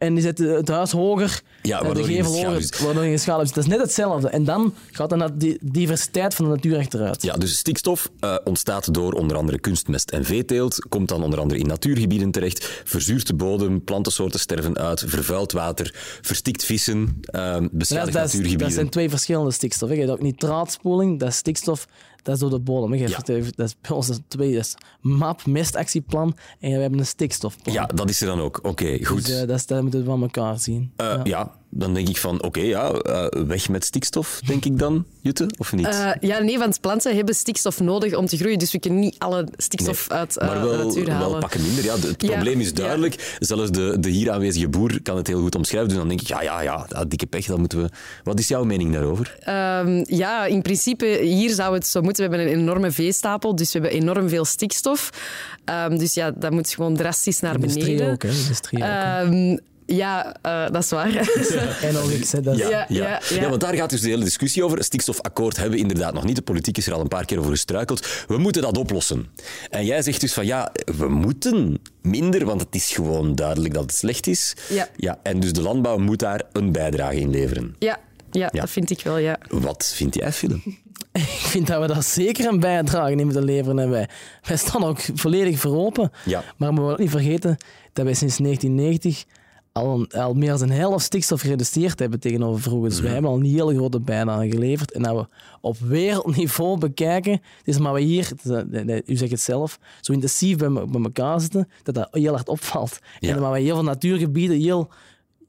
S3: en die zet eh, het huis hoger,
S2: Ja,
S3: eh, de gevel hoger, waardoor je schaduw zit. Dat is net hetzelfde. En dan gaat dan dat die diversiteit van de natuur achteruit.
S2: Ja, dus stikstof eh, ontstaat door onder andere kunstmest en veeteelt, komt dan onder andere in natuurgebieden terecht, verzuurt de bodem, plantensoorten sterven uit, vervuilt water, verstikt vissen, eh
S3: Ja,
S2: beschadigt
S3: dat, is-
S2: natuurgebieden.
S3: dat zijn twee verschillende stikstof. hè. Je hebt ook nitraatspoeling, dat is stikstof, dat is door de bodem.
S2: Ja.
S3: Dat is bij ons twee, dat is MAP, mestactieplan, en we hebben een stikstofplan.
S2: Ja, dat is er dan ook. Oké, goed.
S3: Dus eh, dat, is, dat moeten we van elkaar zien.
S2: Eh, ja. Dan denk ik van, oké, ja, eh, weg met stikstof, denk ik dan, Jutte, of niet?
S4: Eh, ja, nee, want planten hebben stikstof nodig om te groeien. Dus we kunnen niet alle stikstof uit eh,
S2: maar
S4: de natuur halen.
S2: wel pakken minder. Ja, het
S4: Ja,
S2: probleem is
S4: ja.
S2: duidelijk. Zelfs de, de hier aanwezige boer kan het heel goed omschrijven. Dus dan denk ik, ja, ja, ja, dat dikke pech, dat moeten we... Wat is jouw mening daarover?
S4: Ehm, ja, in principe, hier zou het zo moeten. We hebben een enorme veestapel, dus we hebben enorm veel stikstof. Ehm, dus ja, dat moet gewoon drastisch naar
S3: Industrie
S4: beneden.
S3: ook, hè. Industrie ook, hè.
S4: Ehm, ja, eh, dat is waar.
S3: En hè, dat is-
S2: Ja,
S4: Ja,
S2: ja,
S4: ja, ja.
S2: want daar gaat dus de hele discussie over. Stikstofakkoord hebben we inderdaad nog niet. De politiek is er al een paar keer over gestruikeld. We moeten dat oplossen. En jij zegt dus van ja, we moeten minder, want het is gewoon duidelijk dat het slecht is.
S4: Ja.
S2: ja en dus de landbouw moet daar een bijdrage in leveren.
S4: ja, ja,
S2: Ja.
S4: dat vind ik wel, ja.
S2: Wat vind jij, Philip?
S3: Ik vind dat we daar zeker een bijdrage in moeten leveren. En wij, wij staan ook volledig voor open.
S2: Ja.
S3: Maar we moeten ook niet vergeten dat wij sinds 1990 al, een- al meer dan een helft stikstof gereduceerd hebben tegenover vroeger. Dus wij hebben al een hele grote bijdrage geleverd. En dat we op wereldniveau bekijken, het is maar we hier, u zegt het zelf, zo intensief bij, bij elkaar zitten, dat dat heel hard opvalt.
S2: Ja.
S3: En maar we heel veel natuurgebieden heel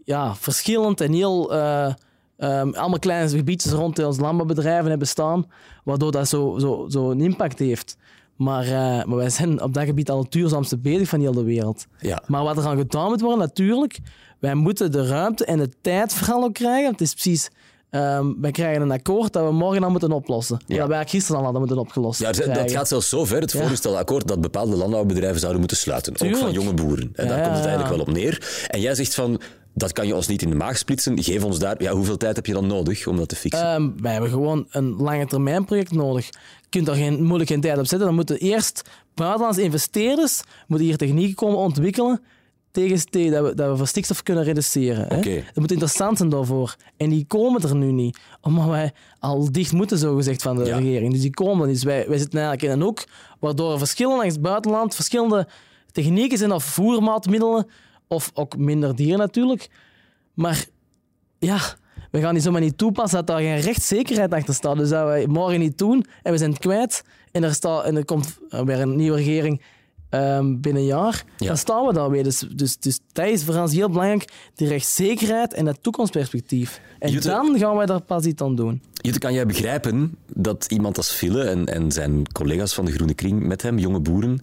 S3: ja, verschillend en heel... eh, ehm, allemaal kleine gebiedjes rond ons landbouwbedrijven hebben staan, waardoor dat zo, zo, zo een impact heeft. Maar, eh, maar wij zijn op dat gebied al het duurzaamste bezig van heel de wereld.
S2: Ja.
S3: Maar wat er aan gedaan moet worden, natuurlijk, wij moeten de ruimte en de tijd vooral ook krijgen. Het is precies, ehm, wij krijgen een akkoord dat we morgen dan moeten oplossen.
S2: Ja.
S3: Dat wij gisteren al hadden moeten opgelost
S2: Ja, er zijn- dat gaat zelfs zo ver, het
S3: Ja.
S2: voorgestelde akkoord, dat bepaalde landbouwbedrijven zouden moeten sluiten. Ook van jonge boeren. En daar komt het eigenlijk wel op neer. En jij zegt van, dat kan je ons niet in de maag splitsen. Geef ons daar... Ja, hoeveel tijd heb je dan nodig om dat te fixen?
S3: Ehm, wij hebben gewoon een lange termijn project nodig. Je kunt daar geen, moeilijk geen tijd op zetten. Dan moeten eerst buitenlandse investeerders moeten hier technieken komen ontwikkelen tegen, dat, we, dat we voor stikstof kunnen reduceren. Hè? Dat moet interessant zijn daarvoor. En die komen er nu niet, omdat wij al dicht moeten, zogezegd, van de
S2: Ja.
S3: regering. Dus die komen er niet. Dus wij, wij zitten eigenlijk in een hoek waardoor er verschillen langs het buitenland, verschillende technieken zijn, of voermaatmiddelen, of ook minder dieren natuurlijk. Maar ja, we gaan die zomaar niet toepassen dat daar geen rechtszekerheid achter staat. Dus dat wij morgen niet doen en we zijn het kwijt en er, staat, en er komt weer een nieuwe regering ehm, binnen een jaar,
S2: Ja.
S3: dan staan we daar weer. Dus, dus, dus dat is voor ons heel belangrijk, die rechtszekerheid en dat toekomstperspectief. En dan gaan wij daar pas iets aan doen.
S2: Jutta, kan jij begrijpen dat iemand als Fille en, en zijn collega's van de Groene Kring met hem, jonge boeren,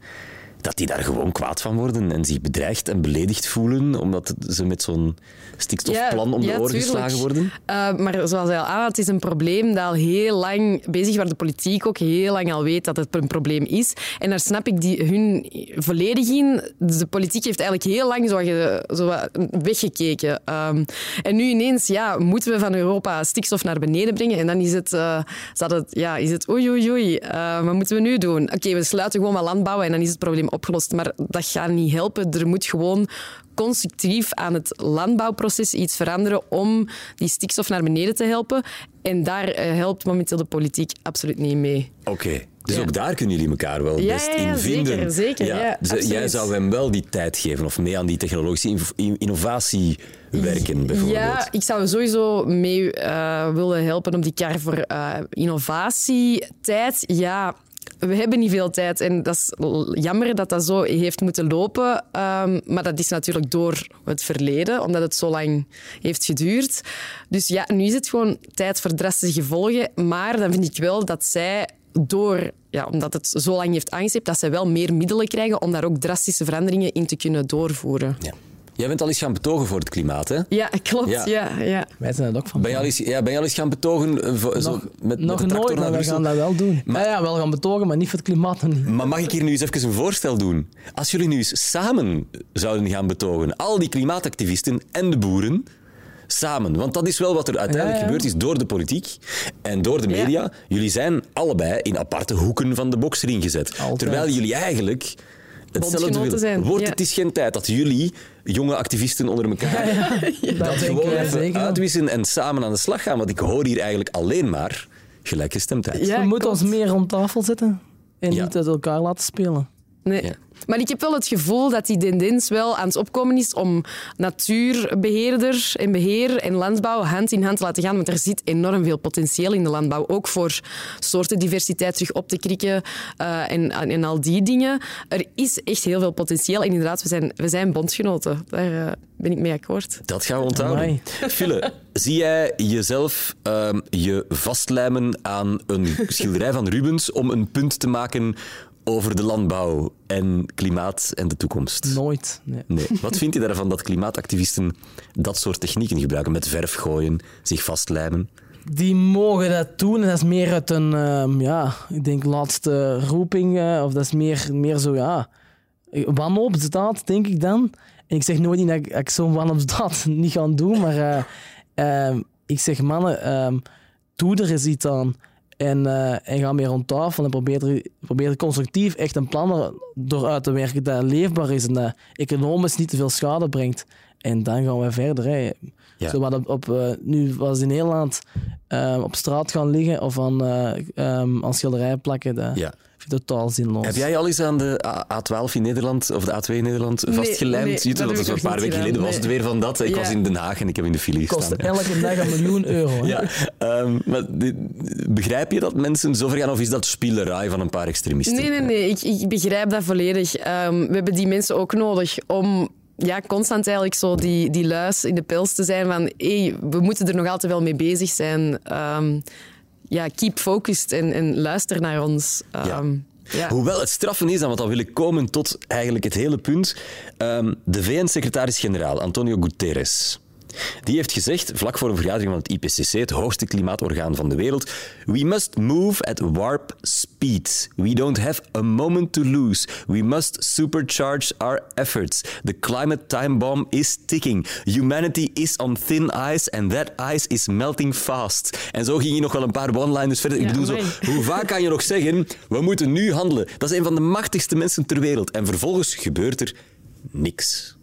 S2: dat die daar gewoon kwaad van worden en zich bedreigd en beledigd voelen omdat ze met zo'n stikstofplan om de
S4: ja,
S2: oren
S4: tuurlijk.
S2: geslagen worden?
S4: Uh, maar zoals hij al aan het is een probleem dat al heel lang bezig is, waar de politiek ook heel lang al weet dat het een probleem is. En daar snap ik die, hun volledig in. De politiek heeft eigenlijk heel lang zo, ge- zo weggekeken. Um, en nu ineens ja, moeten we van Europa stikstof naar beneden brengen. En dan is het, uh, zat het, ja, is het oei oei oei, uh, wat moeten we nu doen? Oké, we sluiten gewoon wat landbouwen en dan is het probleem opgelost. Maar dat gaat niet helpen. Er moet gewoon constructief aan het landbouwproces iets veranderen om die stikstof naar beneden te helpen. En daar eh, helpt momenteel de politiek absoluut niet mee.
S2: Oké, dus
S4: Ja.
S2: ook daar kunnen jullie elkaar wel
S4: Ja,
S2: best
S4: ja, ja,
S2: in vinden.
S4: zeker, zeker, ja,
S2: dus, eh, jij zou hem wel die tijd geven of mee aan die technologische innovatie werken, bijvoorbeeld.
S4: Ja, ik zou sowieso mee eh, willen helpen op die kar voor eh, innovatietijd. Ja, we hebben niet veel tijd en dat is jammer dat dat zo heeft moeten lopen. Ehm, maar dat is natuurlijk door het verleden, omdat het zo lang heeft geduurd. Dus ja, nu is het gewoon tijd voor drastische gevolgen. Maar dan vind ik wel dat zij door, ja, omdat het zo lang heeft aangestipt, dat zij wel meer middelen krijgen om daar ook drastische veranderingen in te kunnen doorvoeren.
S2: Ja. Jij bent al eens gaan betogen voor het klimaat, hè?
S4: Ja, klopt.
S2: Ja.
S4: Ja. Ja,
S3: Wij zijn het ook van.
S2: Ben je al eens, ja, ben je al eens gaan betogen eh, voor- zo,
S3: nog
S2: met,
S3: nog
S2: met de tractor
S3: nooit,
S2: naar
S3: maar
S2: Brussel?
S3: gaan dat wel doen.
S2: Maar-
S3: ja, ja, wel gaan betogen, maar niet voor het klimaat nog niet.
S2: Maar mag ik hier nu eens even een voorstel doen? Als jullie nu eens samen zouden gaan betogen, al die klimaatactivisten en de boeren, samen. Want dat is wel wat er uiteindelijk
S3: Ja, ja.
S2: gebeurd is door de politiek en door de
S4: Ja.
S2: media. Jullie zijn allebei in aparte hoeken van de boksring gezet.
S3: Altijd.
S2: Terwijl jullie eigenlijk hetzelfde
S4: zijn,
S2: Wordt
S4: ja.
S2: het is geen tijd dat jullie, jonge activisten onder elkaar,
S3: Dat
S2: dat
S3: denken
S2: gewoon
S3: wij
S2: even
S3: zeker.
S2: uitwisselen en samen aan de slag gaan? Want ik hoor hier eigenlijk alleen maar gelijkgestemdheid.
S4: Ja,
S3: we moeten ons meer rond tafel zetten en
S2: Ja.
S3: niet uit elkaar laten spelen.
S4: Nee.
S2: Ja.
S4: Maar ik heb wel het gevoel dat die tendens wel aan het opkomen is om natuurbeheerder en beheer en landbouw hand in hand te laten gaan. Want er zit enorm veel potentieel in de landbouw. Ook voor soortendiversiteit terug op te krikken eh, en, en al die dingen. Er is echt heel veel potentieel. En inderdaad, we zijn, we zijn bondgenoten. Daar eh, ben ik mee akkoord.
S2: Dat gaan we onthouden. Fille, zie jij jezelf ehm, je vastlijmen aan een schilderij van Rubens om een punt te maken over de landbouw en klimaat en de toekomst?
S3: Nooit. Nee.
S2: Nee. Wat vind je daarvan dat klimaatactivisten dat soort technieken gebruiken? Met verf gooien, zich vastlijmen?
S3: Die mogen dat doen. En dat is meer uit een, ehm, ja, ik denk laatste roeping. eh, of dat is meer, meer zo, ja, wanhoopsdaad, denk ik dan. En ik zeg nooit niet dat ik, ik zo'n wanhoopsdaad niet ga doen, maar eh, ehm, ik zeg, mannen, ehm, doe er eens iets aan. En, eh, en ga meer rond tafel en probeer, er, probeer constructief echt een plan door uit te werken dat leefbaar is en dat economisch niet te veel schade brengt. En dan gaan we verder. Hè.
S2: Ja.
S3: Zo wat op, op, eh, nu was in Nederland eh, op straat gaan liggen of aan, ehm, aan schilderijen plakken, dat
S2: Ja.
S3: Vind totaal zinloos.
S2: Heb jij al eens aan de A- A12 in Nederland of de A2 in Nederland
S4: Nee,
S2: vastgelijmd?
S4: nee, dat
S2: een paar weken geleden was het weer van dat. Ik
S4: Ja.
S2: was in Den Haag en ik heb in de file
S3: kost
S2: gestaan.
S3: elke dag een miljoen euro. hè.
S2: Ja, ehm, maar dit- begrijp je dat mensen zo ver gaan of is dat spielerij van een paar extremisten?
S4: Nee, nee, nee. Ik, ik begrijp dat volledig. Ehm, we hebben die mensen ook nodig om ja, constant eigenlijk zo die, die luis in de pels te zijn van hey, we moeten er nog altijd wel mee bezig zijn. Ehm, ja, keep focused en, en luister naar ons. Ehm, ja.
S2: Hoewel het straffen is, en want dan wil ik komen tot eigenlijk het hele punt. Ehm, de VN-secretaris-generaal Antonio Guterres. Die heeft gezegd, vlak voor een vergadering van het IPCC, het hoogste klimaatorgaan van de wereld, We must move at warp speed. We don't have a moment to lose. We must supercharge our efforts. The climate time bomb is ticking. Humanity is on thin ice and that ice is melting fast. En zo ging je nog wel een paar one-liners verder. Ik bedoel, zo, hoe vaak kan je nog zeggen, we moeten nu handelen? Dat is een van de machtigste mensen ter wereld. En vervolgens gebeurt er niks.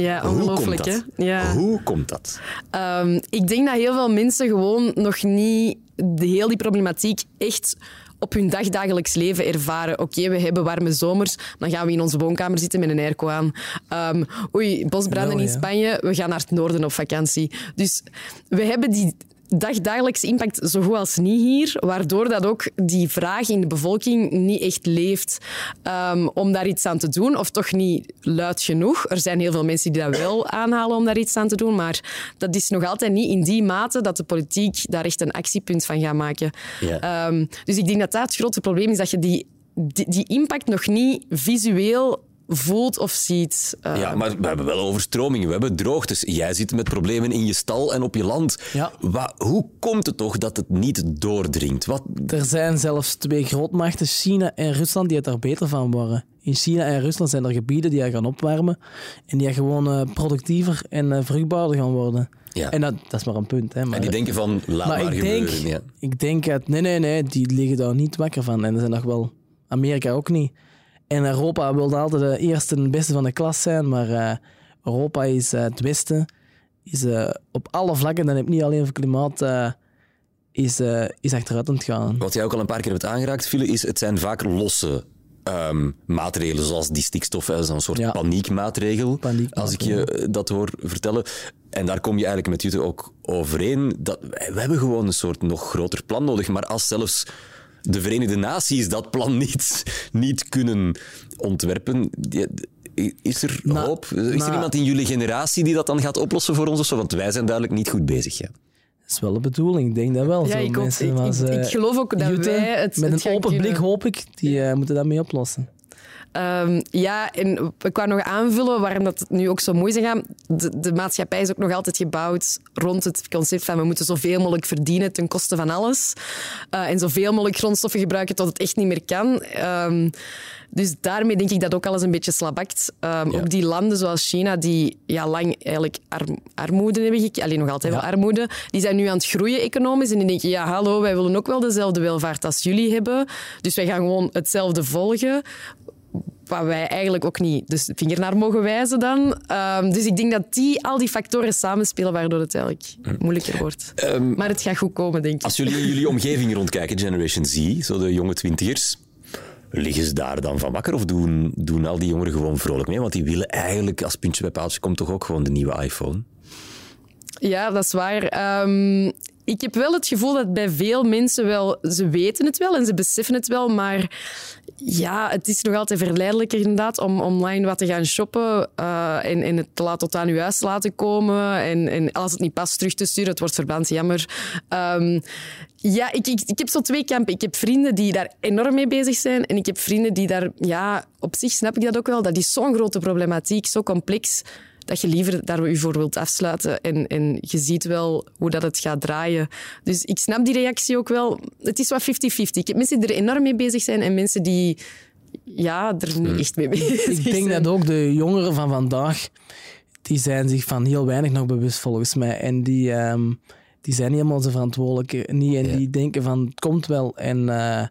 S4: Ja,
S2: Hoe komt
S4: ongelooflijk hè.
S2: dat?
S4: Ja.
S2: Hoe komt dat?
S4: Ehm, ik denk dat heel veel mensen gewoon nog niet de heel die problematiek echt op hun dagdagelijks leven ervaren. Oké, we hebben warme zomers, dan gaan we in onze woonkamer zitten met een airco aan. Ehm, oei, bosbranden
S3: Wel,
S4: in
S3: ja.
S4: Spanje, we gaan naar het noorden op vakantie. Dus we hebben die dagdagelijkse impact zo goed als niet hier, waardoor dat ook die vraag in de bevolking niet echt leeft ehm, om daar iets aan te doen, of toch niet luid genoeg. Er zijn heel veel mensen die dat wel aanhalen om daar iets aan te doen, maar dat is nog altijd niet in die mate dat de politiek daar echt een actiepunt van gaat maken.
S2: Ja.
S4: Ehm, dus ik denk dat dat het grote probleem is, dat je die, die, die impact nog niet visueel voelt of ziet. Eh,
S2: Ja, maar we hebben wel overstromingen, we hebben droogtes. Jij zit met problemen in je stal en op je land.
S3: Ja.
S2: Wa- hoe komt het toch dat het niet doordringt? Wat,
S3: Er zijn zelfs twee grootmachten, China en Rusland, die het daar beter van worden. In China en Rusland zijn er gebieden die gaan opwarmen en die gewoon eh, productiever en eh, vruchtbaarder gaan worden.
S2: Ja.
S3: En dat, dat is maar een punt. Hè, maar,
S2: en die denken van, laat maar,
S3: maar ik denk,
S2: gebeuren. Ja.
S3: ik denk dat... Nee, nee, nee, die liggen daar niet wakker van. En er zijn nog wel... Amerika ook niet. En Europa wilde altijd de eerste en beste van de klas zijn, maar eh, Europa is eh, het Westen. Is eh, op alle vlakken, dan heb ik niet alleen over klimaat, is, is achteruit aan het gaan.
S2: Wat jij ook al een paar keer hebt aangeraakt, File, is het zijn vaak losse ehm, maatregelen, zoals die stikstof, is een soort
S3: Ja.
S2: paniekmaatregel,
S3: Paniekmaatregel.
S2: als ik je dat hoor vertellen. En daar kom je eigenlijk met Jutta ook overeen. Dat, wij- we hebben gewoon een soort nog groter plan nodig, maar als zelfs de Verenigde Naties dat plan niet, niet kunnen ontwerpen, is er hoop? Is er iemand in jullie generatie die dat dan gaat oplossen voor ons of zo? Want wij zijn duidelijk niet goed bezig. Ja.
S3: Dat is wel de bedoeling, ik denk dat wel.
S4: Ja,
S3: Zo
S4: ik ook.
S3: mensen
S4: Ik-
S3: als,
S4: ik-
S3: eh,
S4: ik geloof ook dat wij het-
S3: Met
S4: het
S3: een open blik, hoop ik, die eh, moeten dat mee oplossen.
S4: Ehm, ja, en ik wou nog aanvullen waarom dat het nu ook zo mooi is gaan. De, de maatschappij is ook nog altijd gebouwd rond het concept van we moeten zoveel mogelijk verdienen ten koste van alles. Eh, en zoveel mogelijk grondstoffen gebruiken tot het echt niet meer kan. Ehm, dus daarmee denk ik dat ook alles een beetje slabakt. Ehm,
S2: Ja.
S4: Ook die landen zoals China, die ja, lang eigenlijk arm- armoede hebben gekend, alleen nog altijd wel armoede, die zijn nu aan het groeien economisch. En die denken, ja, hallo, wij willen ook wel dezelfde welvaart als jullie hebben. Dus wij gaan gewoon hetzelfde volgen waar wij eigenlijk ook niet de vinger naar mogen wijzen dan. Ehm, dus ik denk dat die, al die factoren samenspelen waardoor het eigenlijk moeilijker wordt. maar het gaat goed komen, denk ik.
S2: Als jullie in jullie omgeving rondkijken, Generation Z, zo de jonge twintigers, Liggen ze daar dan van wakker of doen, doen al die jongeren gewoon vrolijk mee? Want die willen eigenlijk, als puntje bij paaltje komt, toch ook gewoon de nieuwe iPhone?
S4: Ja, dat is waar. Ehm, ik heb wel het gevoel dat bij veel mensen wel... Ze weten het wel en ze beseffen het wel, maar ja, het is nog altijd verleidelijker inderdaad om online wat te gaan shoppen uh, en, het te tot aan uw huis laten komen. En, en als het niet past, terug te sturen. Het wordt verband jammer. Um, ja, ik, ik, ik heb zo twee kampen. Ik heb vrienden die daar enorm mee bezig zijn. En ik heb vrienden die daar... Ja, op zich snap ik dat ook wel. Dat is zo'n grote problematiek, zo complex dat je liever daar u voor wilt afsluiten. En, en je ziet wel hoe dat het gaat draaien. Dus ik snap die reactie ook wel. Het is wat 50-50. Ik heb mensen die er enorm mee bezig zijn en mensen die ja, er niet echt mee bezig zijn.
S3: Ik denk dat ook de jongeren van vandaag, die zijn zich van heel weinig nog bewust volgens mij. En die, um, die zijn niet helemaal zo verantwoordelijk. Niet, en die denken van, het komt wel. En, uh,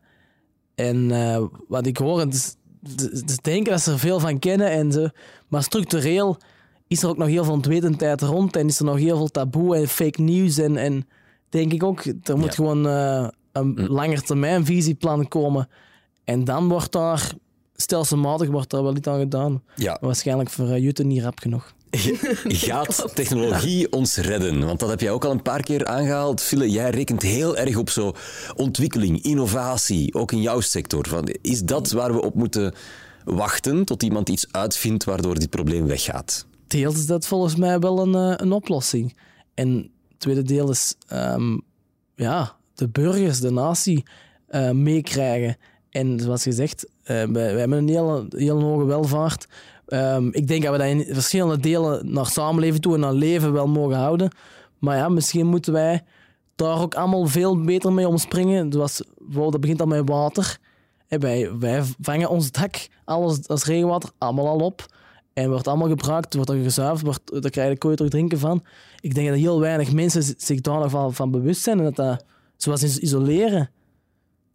S3: en uh, wat ik hoor, is, ze denken dat ze er veel van kennen. En ze, maar structureel is er ook nog heel veel ontwetendheid rond en is er nog heel veel taboe en fake news. En, en denk ik ook, er moet gewoon uh, een mm. langetermijnvisieplan komen. En dan wordt daar stelselmatig wordt daar wel iets aan gedaan. Ja. Waarschijnlijk voor uh, Jutta niet rap genoeg.
S2: Gaat technologie ons redden? Want dat heb jij ook al een paar keer aangehaald. Phille, jij rekent heel erg op zo ontwikkeling, innovatie, ook in jouw sector. Van, is dat waar we op moeten wachten tot iemand iets uitvindt waardoor dit probleem weggaat?
S3: Deels is dat volgens mij wel een, eh, een oplossing. En het tweede deel is um, ja, de burgers, de natie uh, meekrijgen. En zoals gezegd, uh, wij, hebben een hele, hele hoge welvaart. Um, ik denk dat we dat in verschillende delen naar samenleven toe en naar leven wel mogen houden. Maar ja, misschien moeten wij daar ook allemaal veel beter mee omspringen. Dat begint al met water. wij, wij vangen ons dak, alles als regenwater, allemaal al op. En wordt allemaal gebruikt, wordt er gezuiverd, wordt, daar krijg je kooit toch drinken van. Ik denk dat heel weinig mensen zich daar nog van, van bewust zijn. En dat dat, zoals isoleren,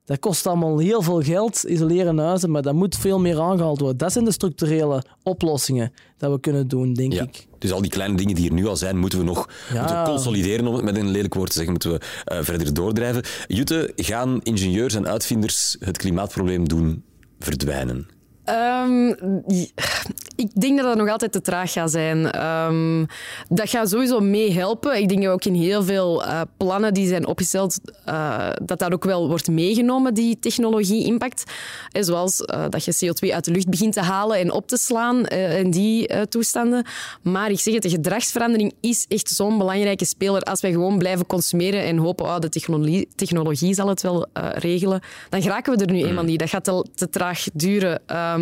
S3: dat kost allemaal heel veel geld, isoleren huizen, maar dat moet veel meer aangehaald worden. Dat zijn de structurele oplossingen dat we kunnen doen, denk ik.
S2: Dus al die kleine dingen die er nu al zijn, moeten we nog moeten consolideren, om het met een lelijk woord te zeggen, moeten we uh, verder doordrijven. Jutte, gaan ingenieurs en uitvinders het klimaatprobleem doen verdwijnen?
S4: Um, ik denk dat dat nog altijd te traag gaat zijn. Um, dat gaat sowieso meehelpen. Ik denk ook in heel veel uh, plannen die zijn opgesteld, uh, dat dat ook wel wordt meegenomen, die technologie-impact. Zoals uh, dat je CO2 uit de lucht begint te halen en op te slaan in die toestanden. Maar ik zeg het, de gedragsverandering is echt zo'n belangrijke speler. Als wij gewoon blijven consumeren en hopen, oh, de technologie, technologie zal het wel regelen, dan geraken we er nu eenmaal mm. niet. Dat gaat te, te traag duren. Um,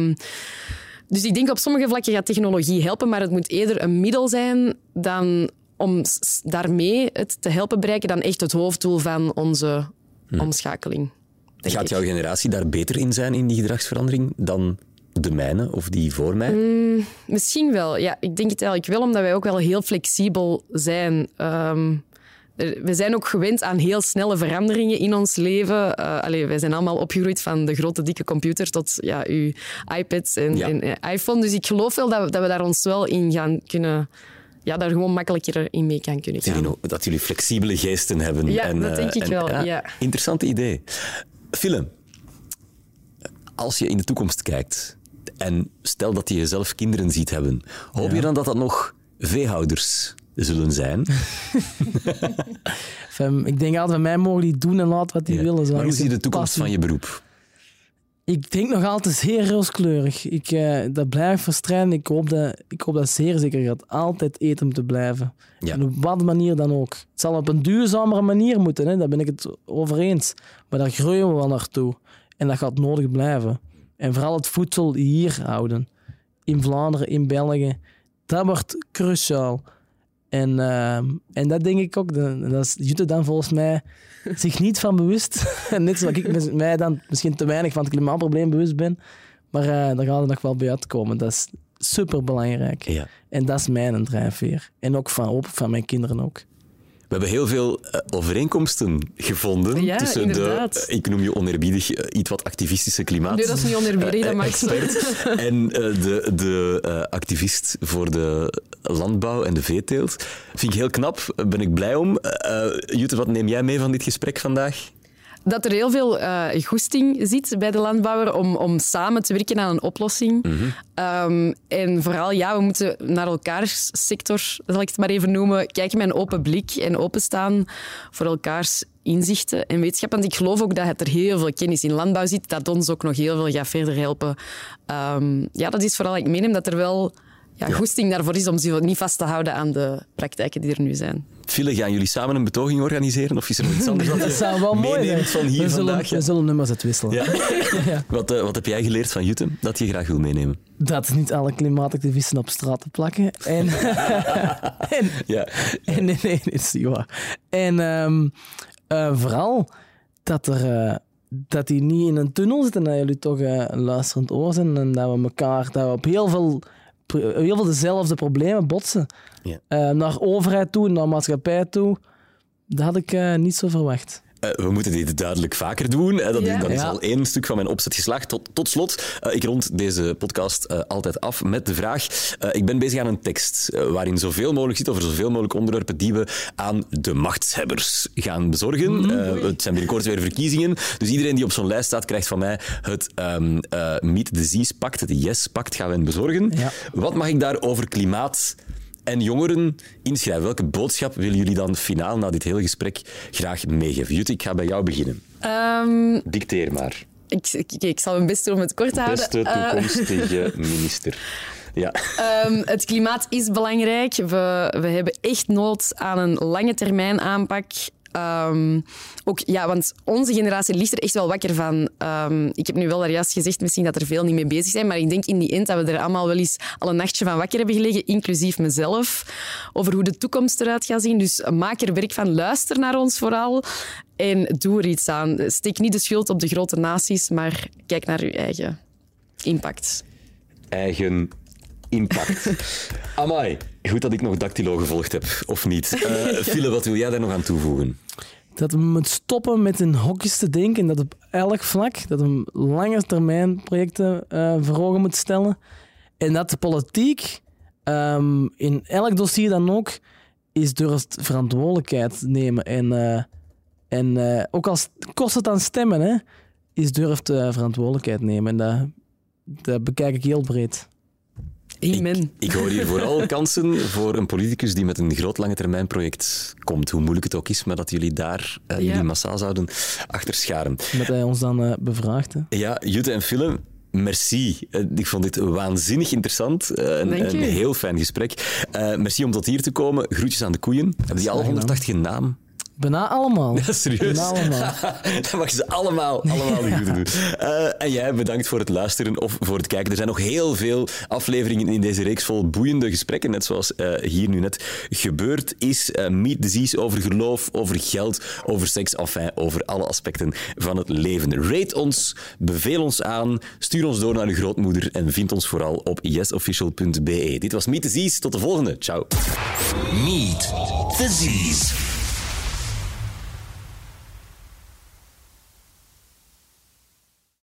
S4: dus ik denk op sommige vlakken gaat technologie helpen, maar het moet eerder een middel zijn dan om daarmee het te helpen bereiken dan echt het hoofddoel van onze hm. omschakeling.
S2: Gaat jouw generatie daar beter in zijn in die gedragsverandering dan de mijne of die voor mij?
S4: Mm, misschien wel. Ja, ik denk het eigenlijk wel, omdat wij ook wel heel flexibel zijn. Um, we zijn ook gewend aan heel snelle veranderingen in ons leven. Uh, wij zijn allemaal opgegroeid van de grote, dikke computer tot ja, uw iPads en, en iPhone. Dus ik geloof wel dat we, dat we daar ons wel in gaan kunnen ja, daar gewoon makkelijker in mee kan kunnen gaan.
S2: Dat jullie flexibele geesten hebben.
S4: Ja, en, dat denk ik wel. Ja,
S2: Interessant idee. Film. Als je in de toekomst kijkt en stel dat je jezelf kinderen ziet hebben, hoop je dan dat dat nog veehouders zullen zijn.
S3: ik denk altijd, van mij mogen die doen en laten wat die willen.
S2: Hoe zie je de toekomst van je beroep?
S3: Ik denk nog altijd zeer rooskleurig. Ik, uh, dat blijft verstrijden. Ik hoop dat, ik hoop dat zeer zeker gaat altijd eten te blijven. Ja. En op wat manier dan ook. Het zal op een duurzamere manier moeten, hè. daar ben ik het over eens. Maar daar groeien we wel naartoe. En dat gaat nodig blijven. En vooral het voedsel hier houden. In Vlaanderen, in België. Dat wordt cruciaal. En, uh, en dat denk ik ook. Dat is Jutta dan volgens mij zich niet van bewust. Net zoals ik mij dan misschien te weinig van het klimaatprobleem bewust ben. Maar uh, daar gaat het nog wel bij uitkomen. Dat is super belangrijk. Ja. En dat is mijn drijfveer. En ook van, hoop van mijn kinderen ook.
S2: We hebben heel veel uh, overeenkomsten gevonden
S4: ja,
S2: tussen
S4: inderdaad.
S2: de, ik noem je oneerbiedig, uh, iets wat activistische klimaat.
S4: Nee, dat is niet oneerbiedig, dat maakt
S2: En de, de activist voor de landbouw en de veeteelt. Vind ik heel knap, ben ik blij om. Jutta, wat neem jij mee van dit gesprek vandaag?
S4: Dat er heel veel uh, goesting zit bij de landbouwer om, om samen te werken aan een oplossing. Ehm, en vooral, ja, we moeten naar elkaars sector, zal ik het maar even noemen, kijken met een open blik en openstaan voor elkaars inzichten en wetenschap. Want ik geloof ook dat er heel veel kennis in landbouw zit, dat ons ook nog heel veel gaat verder helpen. Ehm, ja, dat is vooral, ik meen dat er wel ja, goesting daarvoor is om zich niet vast te houden aan de praktijken die er nu zijn.
S2: Fille, gaan jullie samen een betoging organiseren? Of is er nog iets anders dat
S3: zou wel mooi zijn.
S2: van hier
S3: we zullen,
S2: vandaag?
S3: We zullen nummers uitwisselen. Ja.
S2: ja. Wat, uh, wat heb jij geleerd van Jutta dat je graag wil meenemen?
S3: Dat niet alle klimaatactivisten op straat te plakken. En, en, ja. en nee, nee, dat is niet waar. En um, uh, vooral dat er... Uh, dat die niet in een tunnel zitten, dat jullie toch uh, een luisterend oor zijn en dat we elkaar dat we op heel veel heel veel dezelfde problemen botsen. Ja. Uh, naar overheid toe, naar maatschappij toe. Dat had ik uh, niet zo verwacht.
S2: Uh, we moeten dit duidelijk vaker doen. Dat, ja. dat, is al één stuk van mijn opzet geslaagd. Tot, tot slot, uh, ik rond deze podcast uh, altijd af met de vraag. ik ben bezig aan een tekst waarin zoveel mogelijk zit over zoveel mogelijk onderwerpen die we aan de machtshebbers gaan bezorgen. Mm -hmm. het zijn binnenkort weer verkiezingen. Dus iedereen die op zo'n lijst staat, krijgt van mij het um, Meet the Z's pact, het Yes-pact gaan we bezorgen. Ja. Wat mag ik daar over klimaat en jongeren inschrijven. Welke boodschap willen jullie dan finaal na dit hele gesprek graag meegeven? Jut, ik ga bij jou beginnen. Um, Dicteer maar.
S4: Ik, ik, ik, zal mijn best doen om het kort te houden.
S2: Beste toekomstige uh, minister. Ja.
S4: Um, het klimaat is belangrijk. We, we hebben echt nood aan een lange termijn aanpak. Um, ook, ja, want onze generatie ligt er echt wel wakker van. Um, ik heb nu wel daar juist gezegd misschien dat er veel niet mee bezig zijn, maar ik denk in die end dat we er allemaal wel eens al een nachtje van wakker hebben gelegen, inclusief mezelf, over hoe de toekomst eruit gaat zien. Dus maak er werk van, luister naar ons vooral en doe er iets aan. Steek niet de schuld op de grote naties, maar kijk naar uw eigen impact.
S2: Eigen impact. Amai, goed dat ik nog dactylo gevolgd heb, of niet. Uh, wat wil jij daar nog aan toevoegen?
S3: Dat we moeten stoppen met in hokjes te denken. Dat op elk vlak, dat we lange termijn projecten uh, voor ogen moeten stellen. En dat de politiek um, in elk dossier dan ook is durft verantwoordelijkheid nemen. En, uh, en ook als kost het aan stemmen, hè, is durft verantwoordelijkheid nemen. En dat, dat bekijk ik heel breed.
S4: Amen.
S2: Ik, ik hoor hier vooral kansen voor een politicus die met een groot lange termijn project komt. Hoe moeilijk het ook is, maar dat jullie daar uh, ja. jullie massaal zouden achter scharen.
S3: Dat hij ons dan uh, bevraagt. Hè?
S2: Ja, Jutta en Philip, Merci. Uh, ik vond dit waanzinnig interessant. Een, een, heel fijn gesprek. Uh, merci om tot hier te komen. Groetjes aan de koeien. Hebben die alle 180 een naam?
S3: Bijna allemaal.
S2: Ja, serieus?
S3: Bijna allemaal.
S2: Dan mag je ze allemaal, allemaal de groeten doen. Uh, en jij bedankt voor het luisteren of voor het kijken. Er zijn nog heel veel afleveringen in deze reeks vol boeiende gesprekken, net zoals uh, hier nu net gebeurd is. Uh, meet disease over geloof, over geld, over seks, enfin, over alle aspecten van het leven. Rate ons, beveel ons aan, stuur ons door naar uw grootmoeder en vind ons vooral op yesofficial.be. Dit was Meet Disease. Tot de volgende. Ciao.
S1: Meet Disease.